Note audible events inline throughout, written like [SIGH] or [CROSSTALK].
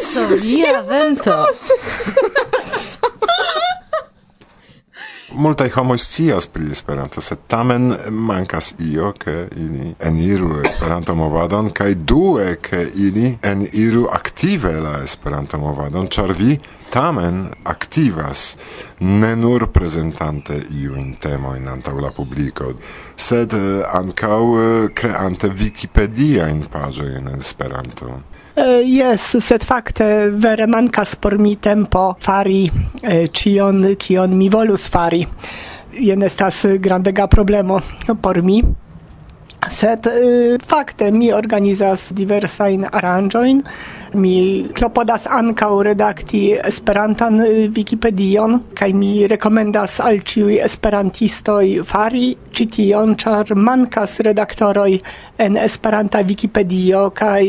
solia [LAUGHS] vento. [LAUGHS] multaj homoj scias pri Esperanto, sed tamen mankas io, ke ili eniru Esperanto-movadon, kaj due, ke ili eniru aktive la Esperanto-movadon, ĉar vi tamen aktivas ne nur prezentante iujn temojn antaŭ la publiko, sed eh, ankaŭ eh, kreante Wikipediajn paĝojn en Esperanto. Uh, yes, sed fakte vere mancas por mi tempo fari uh, cion, cion mi volus fari. Ien estas grandega problemo por mi. Sed fakte mi organizas diversajn aranĝojn, mi klopodas ankaŭ redakti Esperantan Wikipedion kaj mi rekomendas al ĉiuj esperantistoj fari ĉi tion, ĉar mankas redaktoroj en Esperanta Wikipedio kaj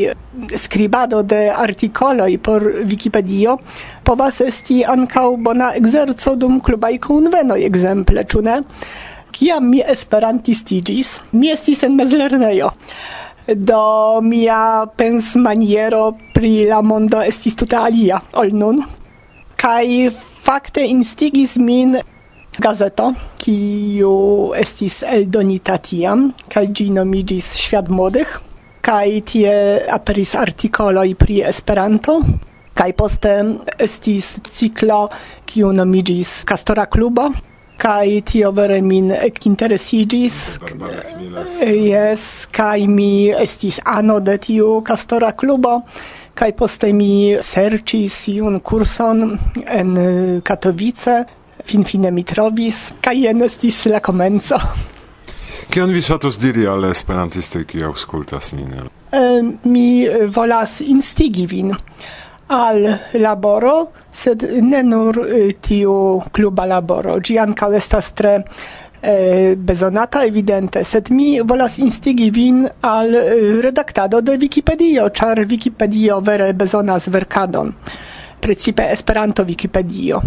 skribado de artikoloj por Wikipedio povas esti ankaŭ bona ekzerco dum klubaj kunvenoj ekzemple, ĉu ne? Kiam mi esperantistigis, mi estis en mezlernejo. Do mia pensmaniero pri la mondo estis tuta alia ol nun. Kai fakte instigis min gazeto, kiu estis eldonita tiam, kaj gi nomigis Świat Młodych, kai tie aperis artikoloi pri Esperanto, kai poste estis ciklo, kiu nomigis Kastora Klubo, kai tio vere min interesigis eh, yes kai mi estis ano de tiu castora klubo kai poste mi sercis iun kurson en eh, Katowice. Finfine mi trovis kai en estis la komenco. Kion vi ŝatus diri al esperantistoj kiu aŭskultas nin? Eh, mi volas instigi vin al laboro, sed ne nur tiu kluba laboro. Gi ankaŭ estas tre eh, bezonata evidente, sed mi volas instigi vin al redaktado de Wikipedio, char Wikipedio vere bezonas verkadon, precipe Esperanto Wikipedio.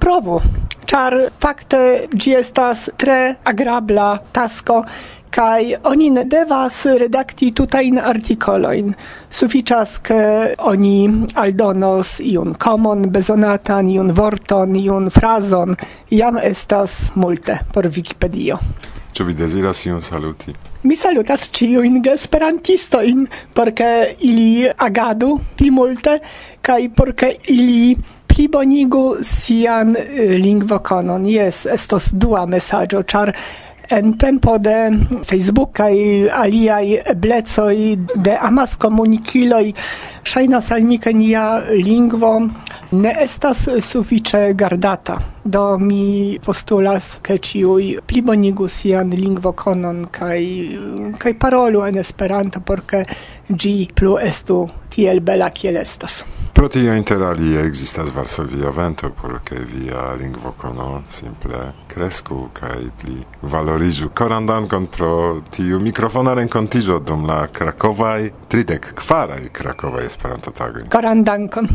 Provu, char fakte gi estas tre agrabla tasko, kai oni ne devas redakti tutajn artikoloin suficias ke oni aldonos iun komon, bezonatan, iun vorton, iun frazon. Jam estas multe por Wikipedio. Ĉu vi deziras iun saluti? Mi salutas ciuin gesperantistoin, porque ili agadu pli multe, kai porque ili plibonigu sian eh, lingvokonon. Jes, estos dua mesaĝo, ĉar en tempo de Facebook kaj aliaj eblecoj de amaskomunikiloj ŝajnas al mi ke nia lingvo ne estas sufiĉe gardata. Do mi postulas, ke ĉiuj plibonigu sian lingvokonon kaj kaj parolu en Esperanto por ke ĝi plu estu tiel bela kiel estas. Pro tio interalie ekzistas Varsovia vento por ke via lingvokono simple Kresku, kaj pli valoriĝu. Koran dankon pro tiu mikrofona renkontiĝo dum la krakovaj tridek kvaraj krakovaj Esperanto-tagoj. Koran dankon.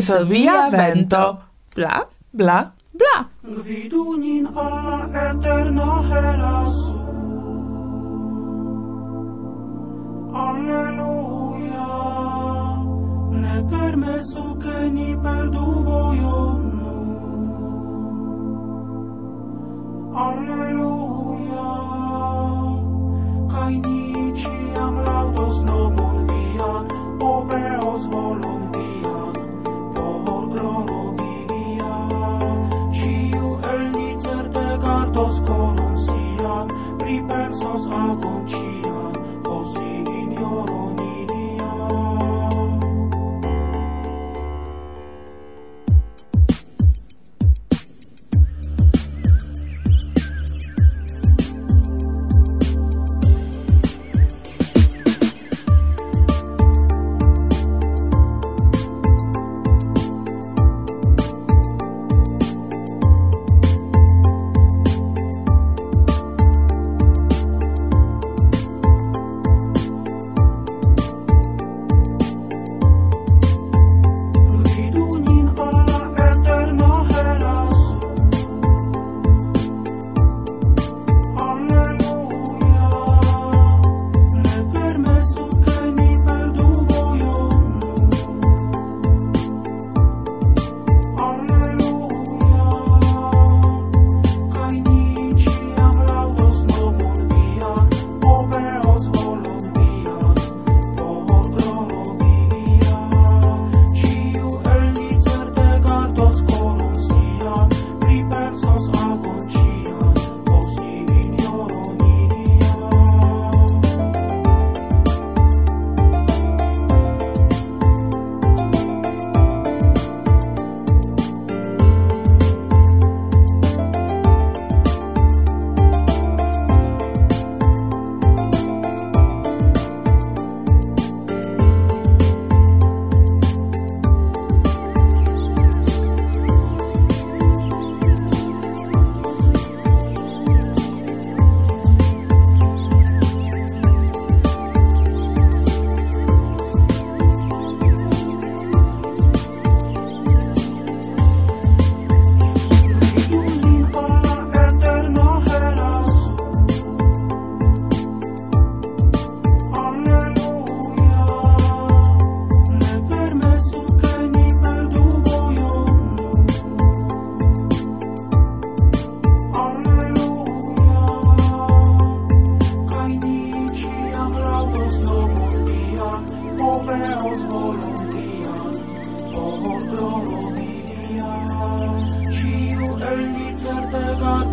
Verso via vento. Bla, bla, bla. Gvidu nin alla eterna helas. Alleluia. Ne permesu che ni perdu voion.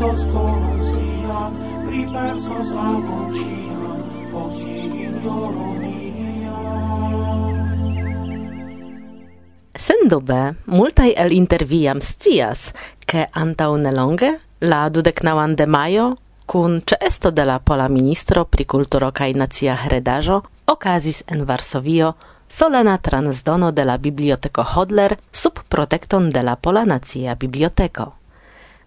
Dios conociam, pripensos algon ciam, pos Sendube, multai el interviam stias, che antau nelonge la dudeknaŭan de maio, kun cesto de la pola ministro pri culturo kaj nacia heredajo, okazis en Varsovio solena transdono de la biblioteko Hodler sub protecton de la pola nacia biblioteko.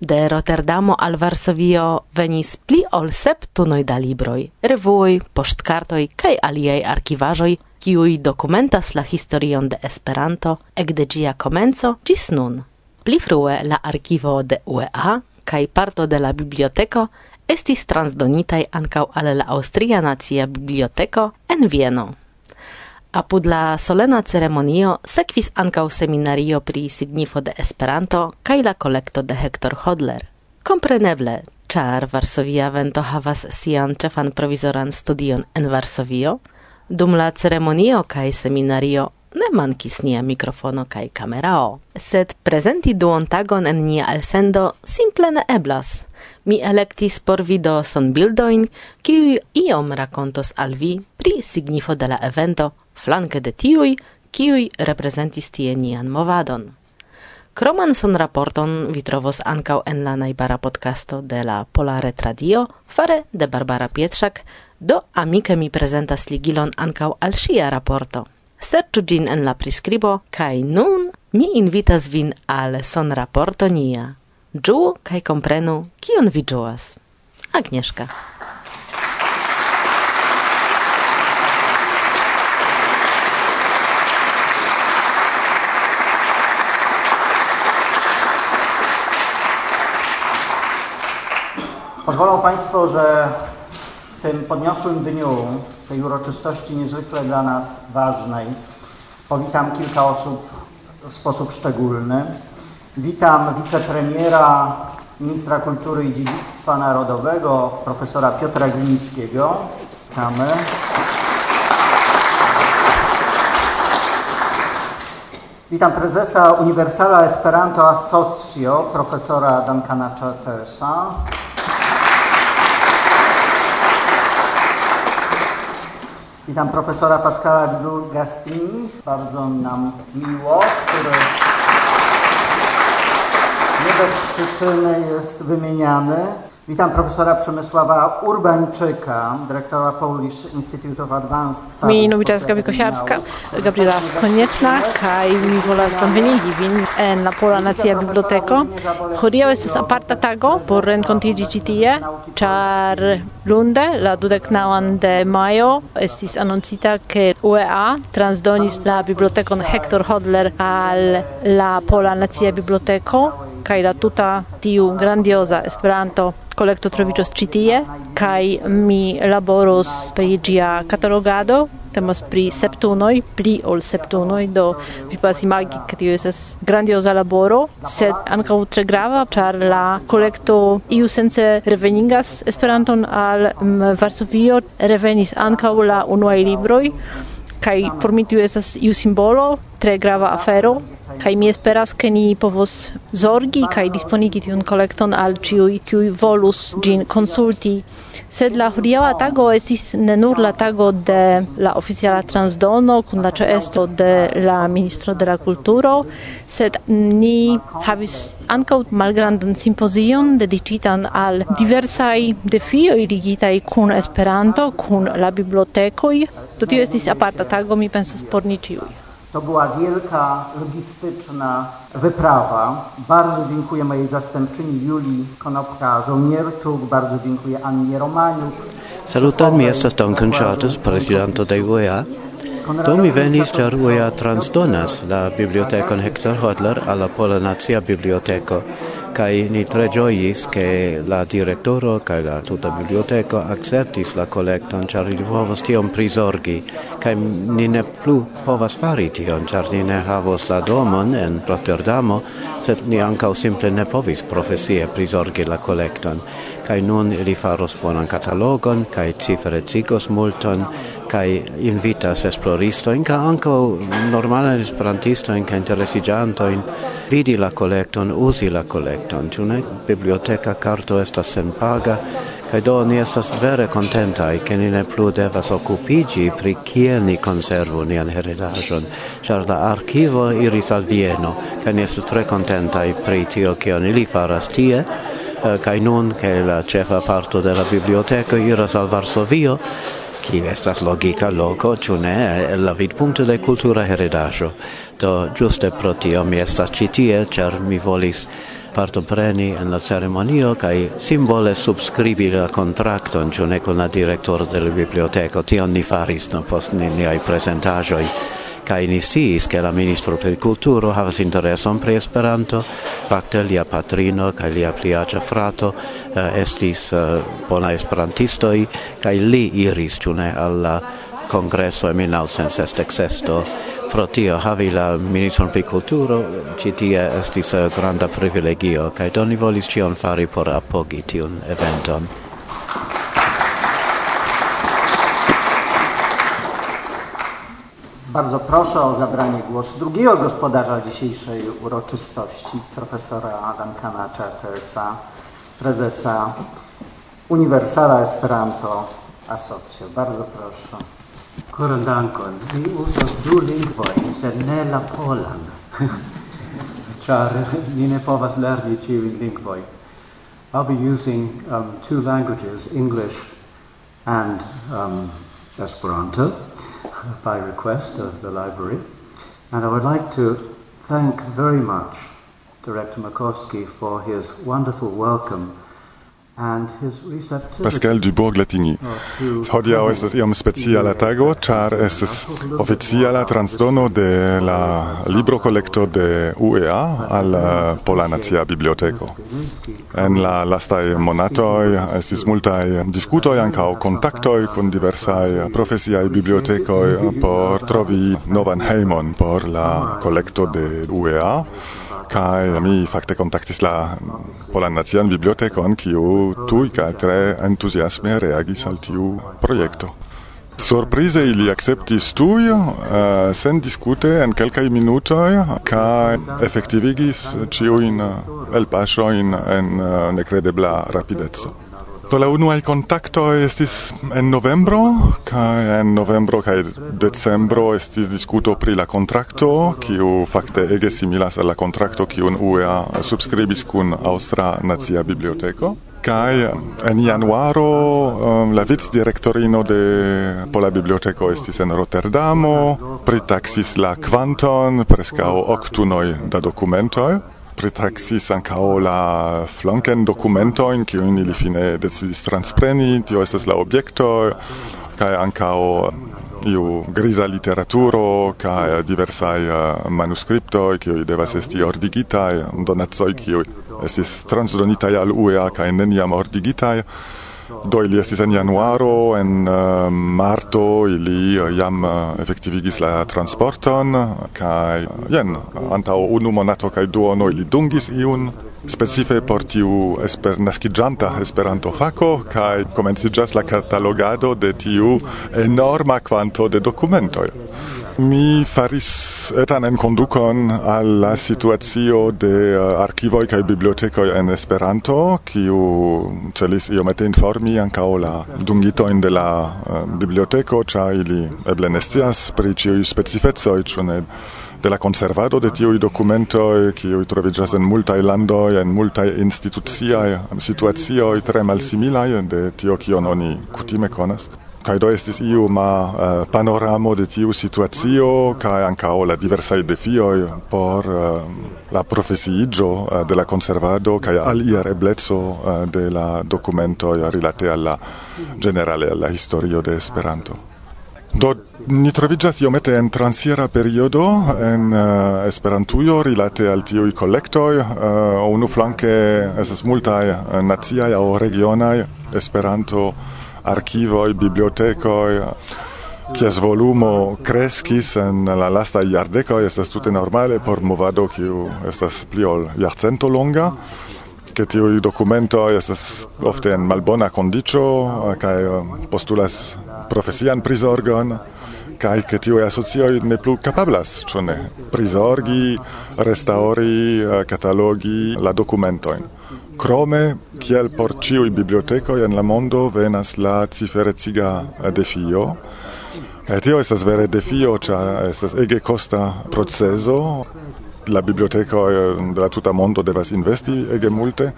De Rotterdamo al Varsovio venis pli ol sep tunoj da libroj, revuoj, poŝtkartoj kaj aliaj arkivaĵoj, kiuj dokumentas la historion de Esperanto ekde ĝia komenco ĝis nun. Pli frue la arkivo de UEA kaj parto de la biblioteko estis transdonitaj ankaŭ al la Aŭstria Nacia Biblioteko en Vieno. Apud la solena ceremonio sekvis ankaŭ seminario pri signifo de Esperanto kaj la kolekto de Hector Hodler. Kompreneble, ĉar Varsovia vento havas sian ĉefan provizoran studion en Varsovio, dum la ceremonio kaj seminario ne mankis nia mikrofono kaj kamerao, sed prezenti duon tagon en nia elsendo simple ne eblas. Mi elektis por video sonbildojn, kiuj iom rakontos al vi pri signifo de la evento flanke de tiuj, kiuj reprezentis tie nian movadon. Kroman son raporton vi trovos ankaŭ en la najbara podcasto de la Polare Radio fare de Barbara Pietrzak, do amike mi prezentas ligilon ankaŭ al ŝia raporto serĉu ĝin en la priskribo kaj nun mi invitas vin al sonraporto nia. Ĝuu kaj komprenu kion vi ĝuas. Agnieszka. Pozwolą Państwo, że w tym podniosłym dniu tej uroczystości niezwykle dla nas ważnej. Powitam kilka osób w sposób szczególny. Witam wicepremiera, ministra kultury i dziedzictwa narodowego, profesora Piotra Glińskiego. Witamy. Witam prezesa Universala Esperanto Asocio, profesora Duncana Chartersa. Witam profesora Pascala Gastini. Bardzo nam miło, który nie bez przyczyny jest wymieniany. Witam profesora Przemysława Urbańczyka, dyrektora Polish Institute of Advanced Studies. Mi nomiĝas Gabi Kosiarska, Gabriela Skonieczna kaj mi volas bonvenigi vin en la Pola Nacia Biblioteko. Hodiaŭ estas aparta tago por renkontiĝi ĉi tie, ĉar lunde la dudeknaŭan de majo estis anoncita ke UEA transdonis la bibliotekon Hector Hodler al la Pola Nacia Biblioteko kaj la tuta tiu grandioza Esperanto kolekto troviĝos ĉi tie kaj mi laboros pri ĝia katalogado temas pri septunoj pli ol septunoj do vi povas imagi, ke tio estas grandioza laboro, sed ankaŭ tre grava, ĉar la kolekto iusence revenigas Esperanton al mm, Varsovio, revenis ankaŭ la unuaj libroj, kaj por mi tio estas iu simbolo tre grava afero kai mi esperas ke ni povos zorgi kai disponigi tiun kolekton al ciui kiui volus gin konsulti. Sed la hodiaŭa tago estis ne nur la tago de la oficiala transdono kun la ĉeesto de la ministro de la kulturo sed ni havis ankaŭ malgrandan simpozion dediĉitan al diversaj defioj ligitaj kun Esperanto kun la bibliotekoj. Do tio estis aparta tago mi pensas por ni ĉiuj. To była wielka logistyczna wyprawa. Bardzo dziękuję mojej zastępczyni Julii Konopka-Żołnierczuk, bardzo dziękuję Annie Romaniuk. Saluton, mi estas Duncan Charters, presidento de UEA. Do mi venis cer UEA transdonas la bibliotecon Hector Hodler alla Pola Nazia Biblioteco kai ni tre gioiis che la direttoro kai la tuta biblioteca acceptis la collecton char ili povas tion prisorgi kai ni ne plu povas fari tion char ni ne havos la domon en Rotterdamo sed ni ankaŭ simple ne povis profesie prisorgi la collecton kai nun ili faros bonan catalogon kai ciferecigos multon kai invitas esploristo in ca anco normala esperantisto in ca interesigianto in vidi la collecton usi la collecton. Tu ne? Biblioteca carto esta sen paga kai do ni estas vere contenta ke ni ne plu devas okupigi pri kiel ni konservu nian heredaĵon. Ĉar la arkivo iris al Vieno kaj ni estas tre kontentaj pri tio ke oni li faras tie. Eh, kaj nun ke la ĉefa parto de la biblioteko iras al Varsovio qui estas logica loco, ciu ne, la vid punto de cultura heredaĵo. Do giuste pro tio mi estas citie, cer mi volis partopreni en la ceremonio kaj simbole subscribi la contracton ciu ne con la director de la biblioteko. Tion ni faris no, post ni, ni presentajoi Kai ni sciis ke la ministro per kulturo havas intereson pri Esperanto, fakte lia patrino kaj lia pliaĉa frato eh, estis eh, bona esperantistoj kaj li iris ĉune al la congresso en 1966 pro tio havi la ministron pri kulturo ĉi tie estis eh, granda privilegio kaj do ni volis ĉion fari por apogi tiun eventon. Bardzo proszę o zabranie głosu drugiego gospodarza dzisiejszej uroczystości, profesora Duncana Chartersa, prezesa Universala Esperanto Asocio. Bardzo proszę. Koran dankon. Mi uzas du lingvojn, sed ne la polan. [LAUGHS] Char mi ne povas lerni ĉiujn lingvojn. I'll be using um, two languages, English and um, Esperanto [LAUGHS] by request of the library. And I would like to thank very much Director Makowski for his wonderful welcome Pascal Dubourg-Latigny. Hodiaŭ estas iom speciala tago, ĉar estas oficiala transdono de la librokolekto de UEA al uh, Pola Nacia Biblioteko. En la lastaj monatoj estis multaj diskutoj ankaŭ kontaktoj kun diversaj profesiaj bibliotekoj por trovi novan hejmon por la kolekto de UEA. Kai mi fakte kontaktis la Polan Nacian Bibliotekon, kiu tuj kaj tre entuziasme reagis al tiu projekto. Surprize ili acceptis tuj, uh, sen diskute en kelkaj minutoj, kaj efektivigis ĉiujn elpaŝojn en uh, nekredebla rapideco. Do la unuaj kontakto estis en novembro kaj en novembro kaj decembro estis diskuto pri la kontrakto, kiu fakte ege similas al la kontrakto kiun UEA subskribis kun Aŭstra Nacia Biblioteko. Kai en januaro um, la vic direktorino de Pola Biblioteko estis en Rotterdamo, pritaxis la kvanton preskaŭ oktunoj da dokumentoj pritaxis ancao la flanken documentoin, kiun ili fine decidis transpreni, tio estas la objekto, kai ancao iu grisa literaturo kai diversai uh, eh, manuscriptoi kiu devas esti ordigitai donatsoi io estis transdonitai al UEA kai neniam ordigitai Do ili estis en januaro, en uh, marto ili eh, jam eh, efektivigis la transporton, kaj jen, antaŭ unu monato kaj duono ili dungis iun, specife por tiu esper, naskiĝanta Esperanto-fako, kaj komenciĝas la katalogado de tiu enorma kvanto de dokumentoj. Mi faris etan en kondukon al la situacio de eh, archivoi kaj bibliotekoj en Esperanto, kiu celis iomete informi ankaŭ la dungitojn de la eh, biblioteko, cia ili eble nestias pri ĉiuj specifezoi, ĉu de la conservado de tiui documentoi, kiui trovigas en multae landoi, en multae instituciae situazioi tre malsimilai de tio kion oni kutime conas kai do estis iu ma uh, panoramo de tiu situacio kai anka la diversaj defioj por uh, la profesigio uh, eh, de la conservado kai al ier eblezzo uh, de la documento rilate alla generale alla historio de Esperanto. Do ni troviĝas iomete en transiera periodo en uh, Esperantujo rilate al tiuj collectoi Uh, unu flanke estas uh, nazia o regionaj Esperanto archivoi, bibliotecoi, kies volumo kreskis en la lasta jardeko estas tute normale por movado kiu estas pli ol jarcento longa ke tiu dokumento estas ofte en malbona kondiĉo kaj eh, postulas profesian prizorgon kaj ke tiu asocio ne plu kapablas ĉu ne prizorgi restauri eh, katalogi la dokumentojn. Krome, kiel por ciui bibliotecoi en la mondo, venas la cifereciga defio. E tio estas vere defio, cia estas ege costa proceso. La biblioteca eh, de la tuta mondo devas investi ege multe.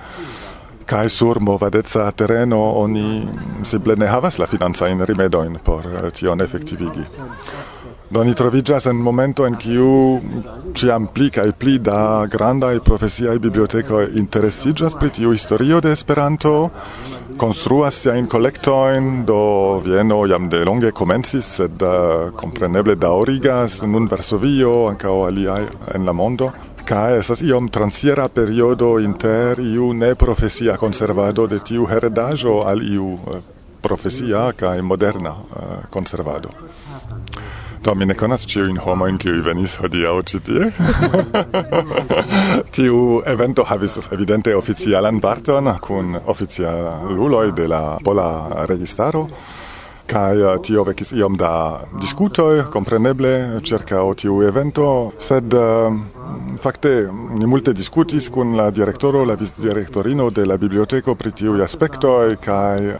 Kai sur movadeca terreno oni simple ne havas la finanza in rimedoin por eh, tion efektivigi. Do ni trovigas en momento en kiu ciam pli kaj pli da grandaj profesiaj bibliotekoj interesiĝas pri tiu historio de Esperanto, konstruas siajn kolektojn, do Vieno jam de longe komencis, sed uh, kompreneble daŭrigas nun Varsovio, ankaŭ aliaj en la mondo. Kaj estas iom transiera periodo inter iu neprofesia konservado de tiu heredaĵo al iu eh, profesia kaj moderna uh, konservado. Do mi ne konas homo in kiuj venis hodiau ĉi tie. [LAUGHS] Tiu evento havis evidente oficialan parton kun oficialuloi de la pola registaro kai eh, tio vekis iom da diskutoj kompreneble o tiu evento sed eh, fakte ni multe diskutis kun la direktoro la vicdirektorino de la biblioteko pri tiu aspektoj kaj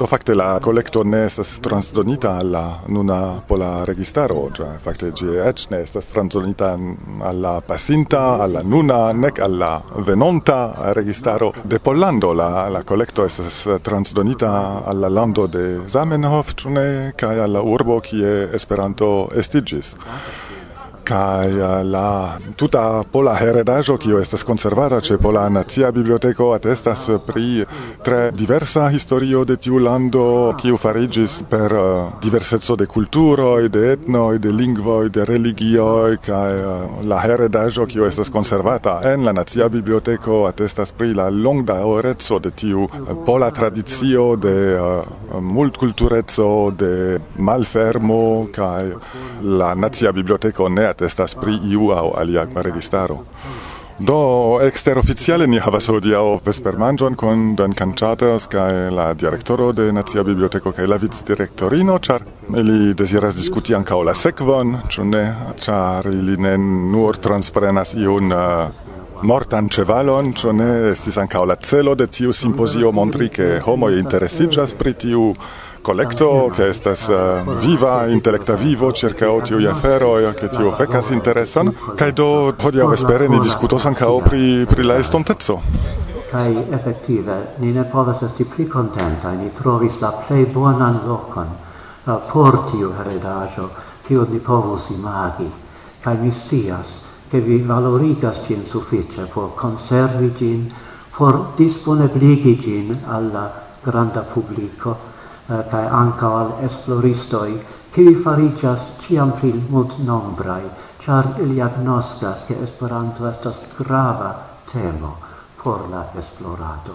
Do fakte la kolekto ne estas transdonita al la nuna pola registaro, ja fakte ĝi eĉ ne estas transdonita al la pasinta, al la nuna nek al la venonta registaro de Pollando. La la kolekto estas transdonita al la lando de Zamenhof, ĉu ne, kaj al la urbo kie Esperanto estiĝis kaj la tuta pola heredajo kio estas konservata ĉe Pola Nacia Biblioteko atestas pri tre diversa historio de tiu lando kiu fariĝis per diverseco de kulturoj, de etnoj, de lingvoj, de religioj kaj la heredajo kio estas konservata en la Nacia Biblioteko atestas pri la longdaŭreco de tiu pola tradicio de multkultureco, de malfermo kai la Nacia Biblioteko ne Skat estas pri iu aŭ alia registaro. Do eksteroficiale ni havas hodiaŭ vespermanĝon kun Duncan Chatters kaj la direktoro de Nacia Biblioteko kaj la vicdirektorino, ĉar ili deziras diskuti ankaŭ la sekvon, ĉu ne, ĉar ili ne nur transprenas iun uh, mortan ĉevalon, ĉu ne estis ankaŭ la celo de tiu simpozio montri ke homoj interesiĝas pri tiu collecto che estas uh, viva intellecta vivo cerca o ia afero e che tio vecas interesan kai do podia vespere ni discutos anca pri pri la estontezzo kai effettive ni ne povas esti pli contenta ni trovis la plei bonan lokon uh, por tio heredajo tio ni povus imagi. Kai mi sias che vi valorigas cin suffice por conservi gin, por disponibligi gin alla granda publico, Eh, kai anca al esploristoi qui fariĝas ciam pli multnombraj, char ili agnoscas che Esperanto estas grava temo por la esplorado.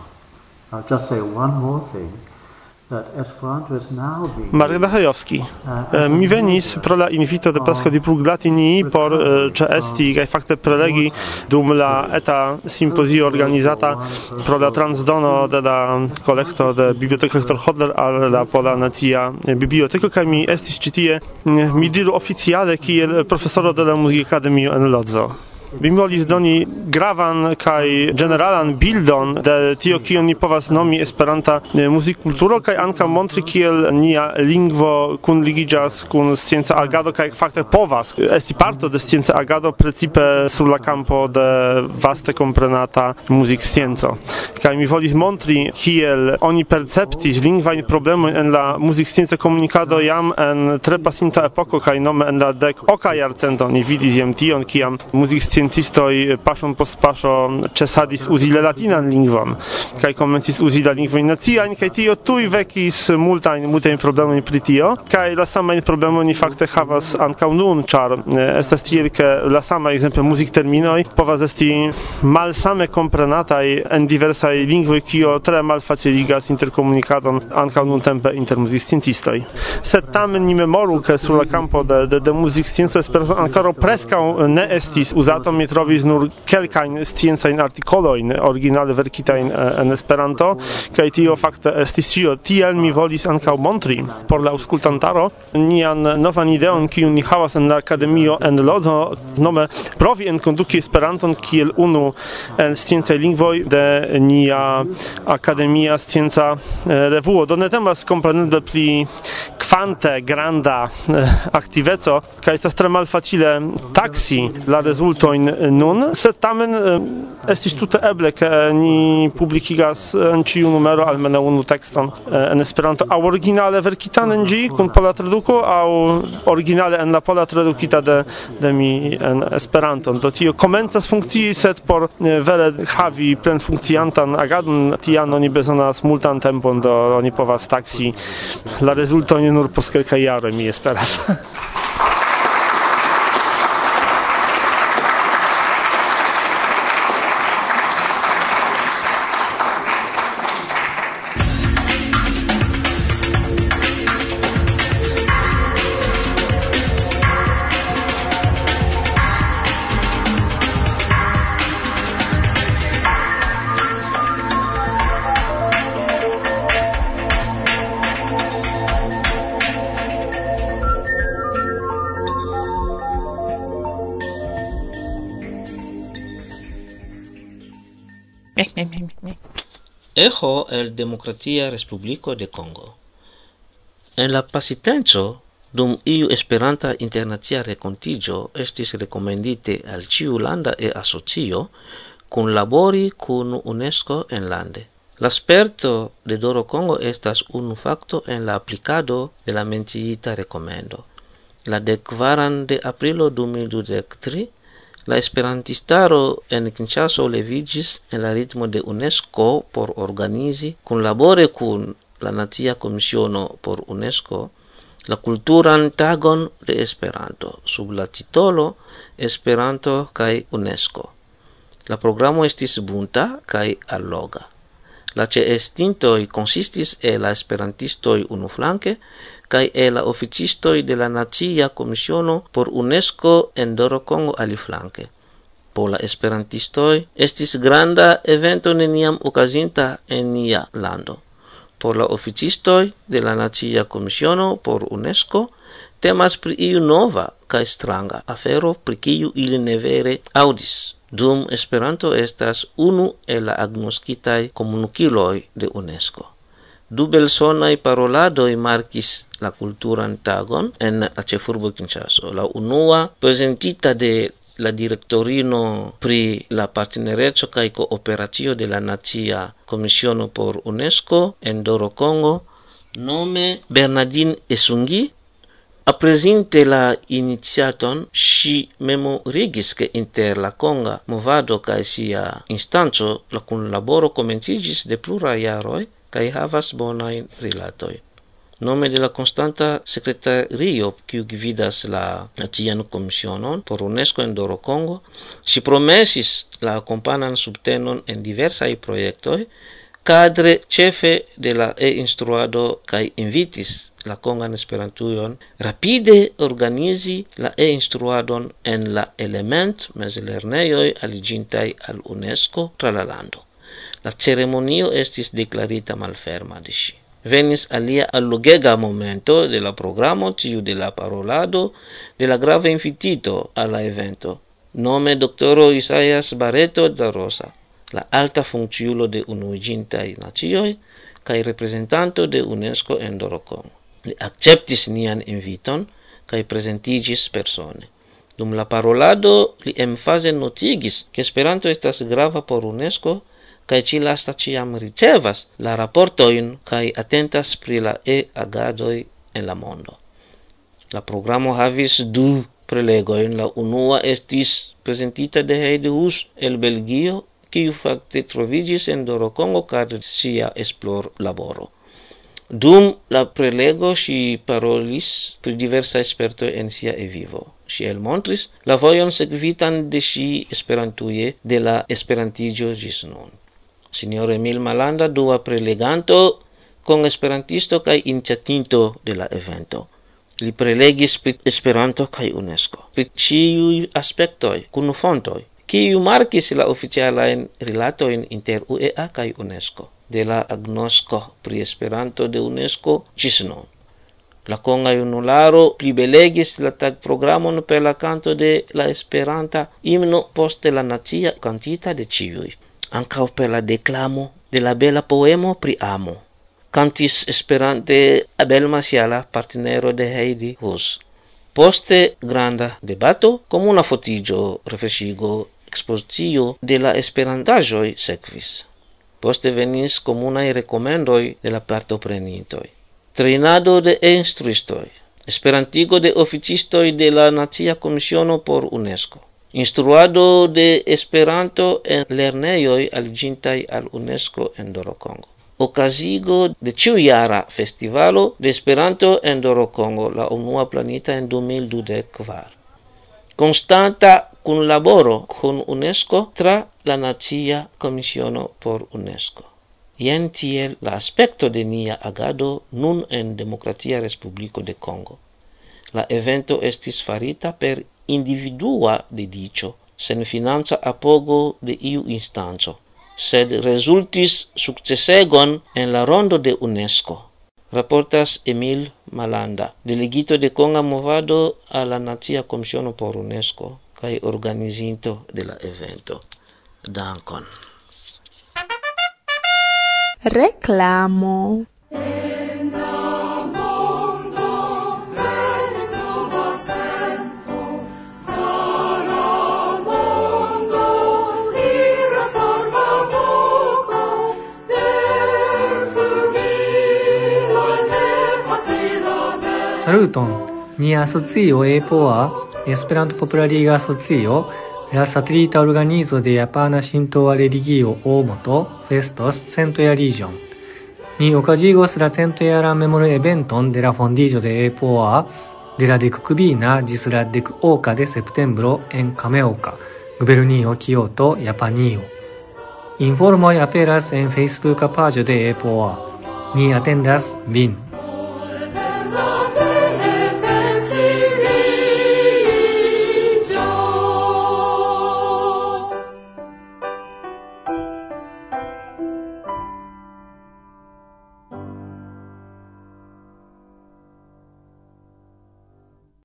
I'll just say one more thing. Marek Bachajowski. Uh, mi venis pro la invito de Pasco di Plug Latini por ce esti kai fakte prelegi dum la eta simposio organizata pro la transdono de la kolekto de Biblioteka Hector Hodler al la Pola Nacia Biblioteko kai mi estis citie mi diru oficiale kiel profesoro de la Muzyki Akademii en Lodzo. Mi volis doni gravan kai generalan bildon de tio kio ni povas nomi esperanta e, muzik kulturo kai anka montri kiel nia lingvo kun ligigas kun scienza agado kai fakte povas esti parto de scienza agado precipe sur la campo de vaste comprenata muzik scienco kai mi volis montri kiel oni perceptis lingvain problemojn en la muzik scienca komunikado jam en tre pasinta epoko kai nome en la dek oka jarcento ni vidis jem tion kiam muzik sciencistoj paŝon post paŝo cesadis uzi la latinan lingvon kaj komencis uzi la lingvojn naciajn kaj tio tuj vekis multajn multajn problemojn pri tio kaj la samajn problemojn ni fakte havas ankaŭ nun ĉar estas tiel ke la samaj muzik muzikterminoj povas esti malsame komprenataj en diversaj lingvoj kio tre malfaciligas interkomunikadon ankał nun tempe inter muziksciencistoj sed tamen ni memoru ke sur la campo de de, de muzikscienco esperanto ankoraŭ preskaŭ ne estis uzato mi trovis nur kelkajn sciencajn artikolojn originale verkitajn en Esperanto kaj tio fakte estis ĉio. Tiel mi volis ankaŭ montri por la aŭskultantaro nian novan ideon kiun ni havas en la akademio en Lodzo nome provi enkonduki Esperanton kiel unu en sciencaj lingvoj de nia akademia scienca revuo. Do ne temas kompreneble pli kvante granda eh, aktiveco kaj estas tre malfacile taksi la rezultojn nun sed tamen eh, estis tute eble ke ni publikigas en ĉiu numero almenaŭ unu tekston eh, en Esperanto. Aŭ originale verkitan en ĝi kun pola traduko aŭ originale en la pola tradukita de de mi en Esperanto. Do tio komencas funkcii sed por vere havi plen funkciantan agadon tian oni bezonas multan tempon do oni povas taksi la rezultojn nur post kelkaj jaroj mi esperas. Ejo el Democratia Respubliko de Congo. En la pasitenzo, dum iu esperanta internacia recontigio estis recomendite al ciu landa e asocio cun labori kun UNESCO enlande. lande. L'asperto de Doro Congo estas un facto en la applicado de la menciita recomendo. La decvaran de aprilo 2023 La esperantistaro en Kinshaso leviĝis en la ritmo de UNESCO por organizi kunlabore kun la Nacia Komisiono por UNESCO la kulturan tagon de Esperanto sub la titolo Esperanto kaj UNESCO. La programo estis bunta kaj alloga. La ĉeestintoj konsistis el la esperantistoj unuflanke, kai e la oficistoi de la Nacia Komisiono por UNESCO en Dorokongo aliflanke. Pola esperantistoi estis granda evento neniam okazinta en nia lando. Por la oficistoi de la Nacia Komisiono por UNESCO temas pri iu nova kai stranga afero pri kiu ili ne vere. Dum Esperanto estas unu el la agnoskitaj komunikiloj de UNESCO. du belsona i parolado e i markis la cultura antagon en la cefurbo Kinshasa. La unua presentita de la directorino pri la partenerezzo kai cooperatio de la nazia commissiono por UNESCO en Doro Congo nome Bernardine Esungi a presente la iniziaton si memo regis che inter la conga movado ca sia instanzo la collaboro comencigis de plura iaroi kai havas bonajn rilatoi Nome de la constanta secretario kiu gvidas la nacian komisionon por UNESCO en Doro Congo, si promesis la kompanan subtenon en diversaj projektoj cadre chefe de la e-instruado kai invitis la congan Esperantujon rapide organizi la e-instruadon en la element mezlernejoj aliĝintaj al UNESCO tra la lando. La ceremonio estis declarita malferma de si. Venis alia allogega momento de la programo, tiu de la parolado de la grave invitito alla evento, nome doctoro Isaias Barreto da Rosa, la alta funkciulo de unuigintai nacioi, cae representanto de UNESCO en Dorocon. Li acceptis nian inviton cae presentigis persone. Dum la parolado li emfase notigis che Esperanto estas grava por UNESCO kai ci lasta ciam ricevas la raportoin kai atentas pri la e agadoi en la mondo. La programo havis du prelegojn, la unua estis presentita de Heide Hus el Belgio, kiu fakte trovigis en Dorokongo kadre sia esplor laboro. Dum la prelego si parolis pri diversa esperto en sia vivo. Si elmontris la vojon sekvitan de si esperantuie de la esperantigio gis nun signor Emil Malanda, dua preleganto, con esperantisto kaj iniciatinto de la evento. Li prelegis pri Esperanto kaj UNESCO, pri ĉiuj aspektoj kun fontoj, kiu markis la oficialajn rilatojn inter UEA kaj UNESCO de la agnosko pri Esperanto de UNESCO ĝis nun. La konga junularo plibelegis la tag programon per la kanto de la Esperanta himno poste la nacia kantita de ciui. ancau per la declamo de la bella poemo pri amo. Cantis esperante Abel Masiala, partenero de Heidi Hus. Poste granda debato, como la fotigio refresigo expositio de la esperantajoi secvis. Poste venis comunae recomendoi de la parto prenitoi. Trinado de instruistoi. Esperantigo de oficistoi de la Nazia Commissiono por UNESCO. Instruado de Esperanto en lernejoj alĝintaj al UNESCO en Dorokongo. Okazigo de ĉiujara festivalo de Esperanto en Dorokongo, la unua planita en 2024. Konstanta kunlaboro kun UNESCO tra la Nacia Komisiono por UNESCO. Jen tiel la aspekto de nia agado nun en Demokratia Respubliko de Kongo. La evento estis farita per individua de dicho, sen finanza apogo de iu instanzo, sed resultis successegon en la rondo de UNESCO. Raportas Emil Malanda, delegito de Conga Movado a la Nazia Commissione por UNESCO, cae organizinto de la evento. Dankon. Reclamo. Eh. サルートン、ニアソツイオエイポア、エスペラントポプラリーガーソツイオ、ラサトリータオルガニーゾデヤパーナシントワレリギーオオモト、フェストス、セントヤリージョン。ニオカジーゴスラセントヤランメモルエベントン、デラフォンディージョデエイポア、デラディククビーナ、ジスラディクオーカデセプテンブロエンカメオカ、グベルニーオキオート、ヤパニーオ。インフォルモイアペラスエンフェイスブーカパージョデエイポア、ニアテンダス、ビン。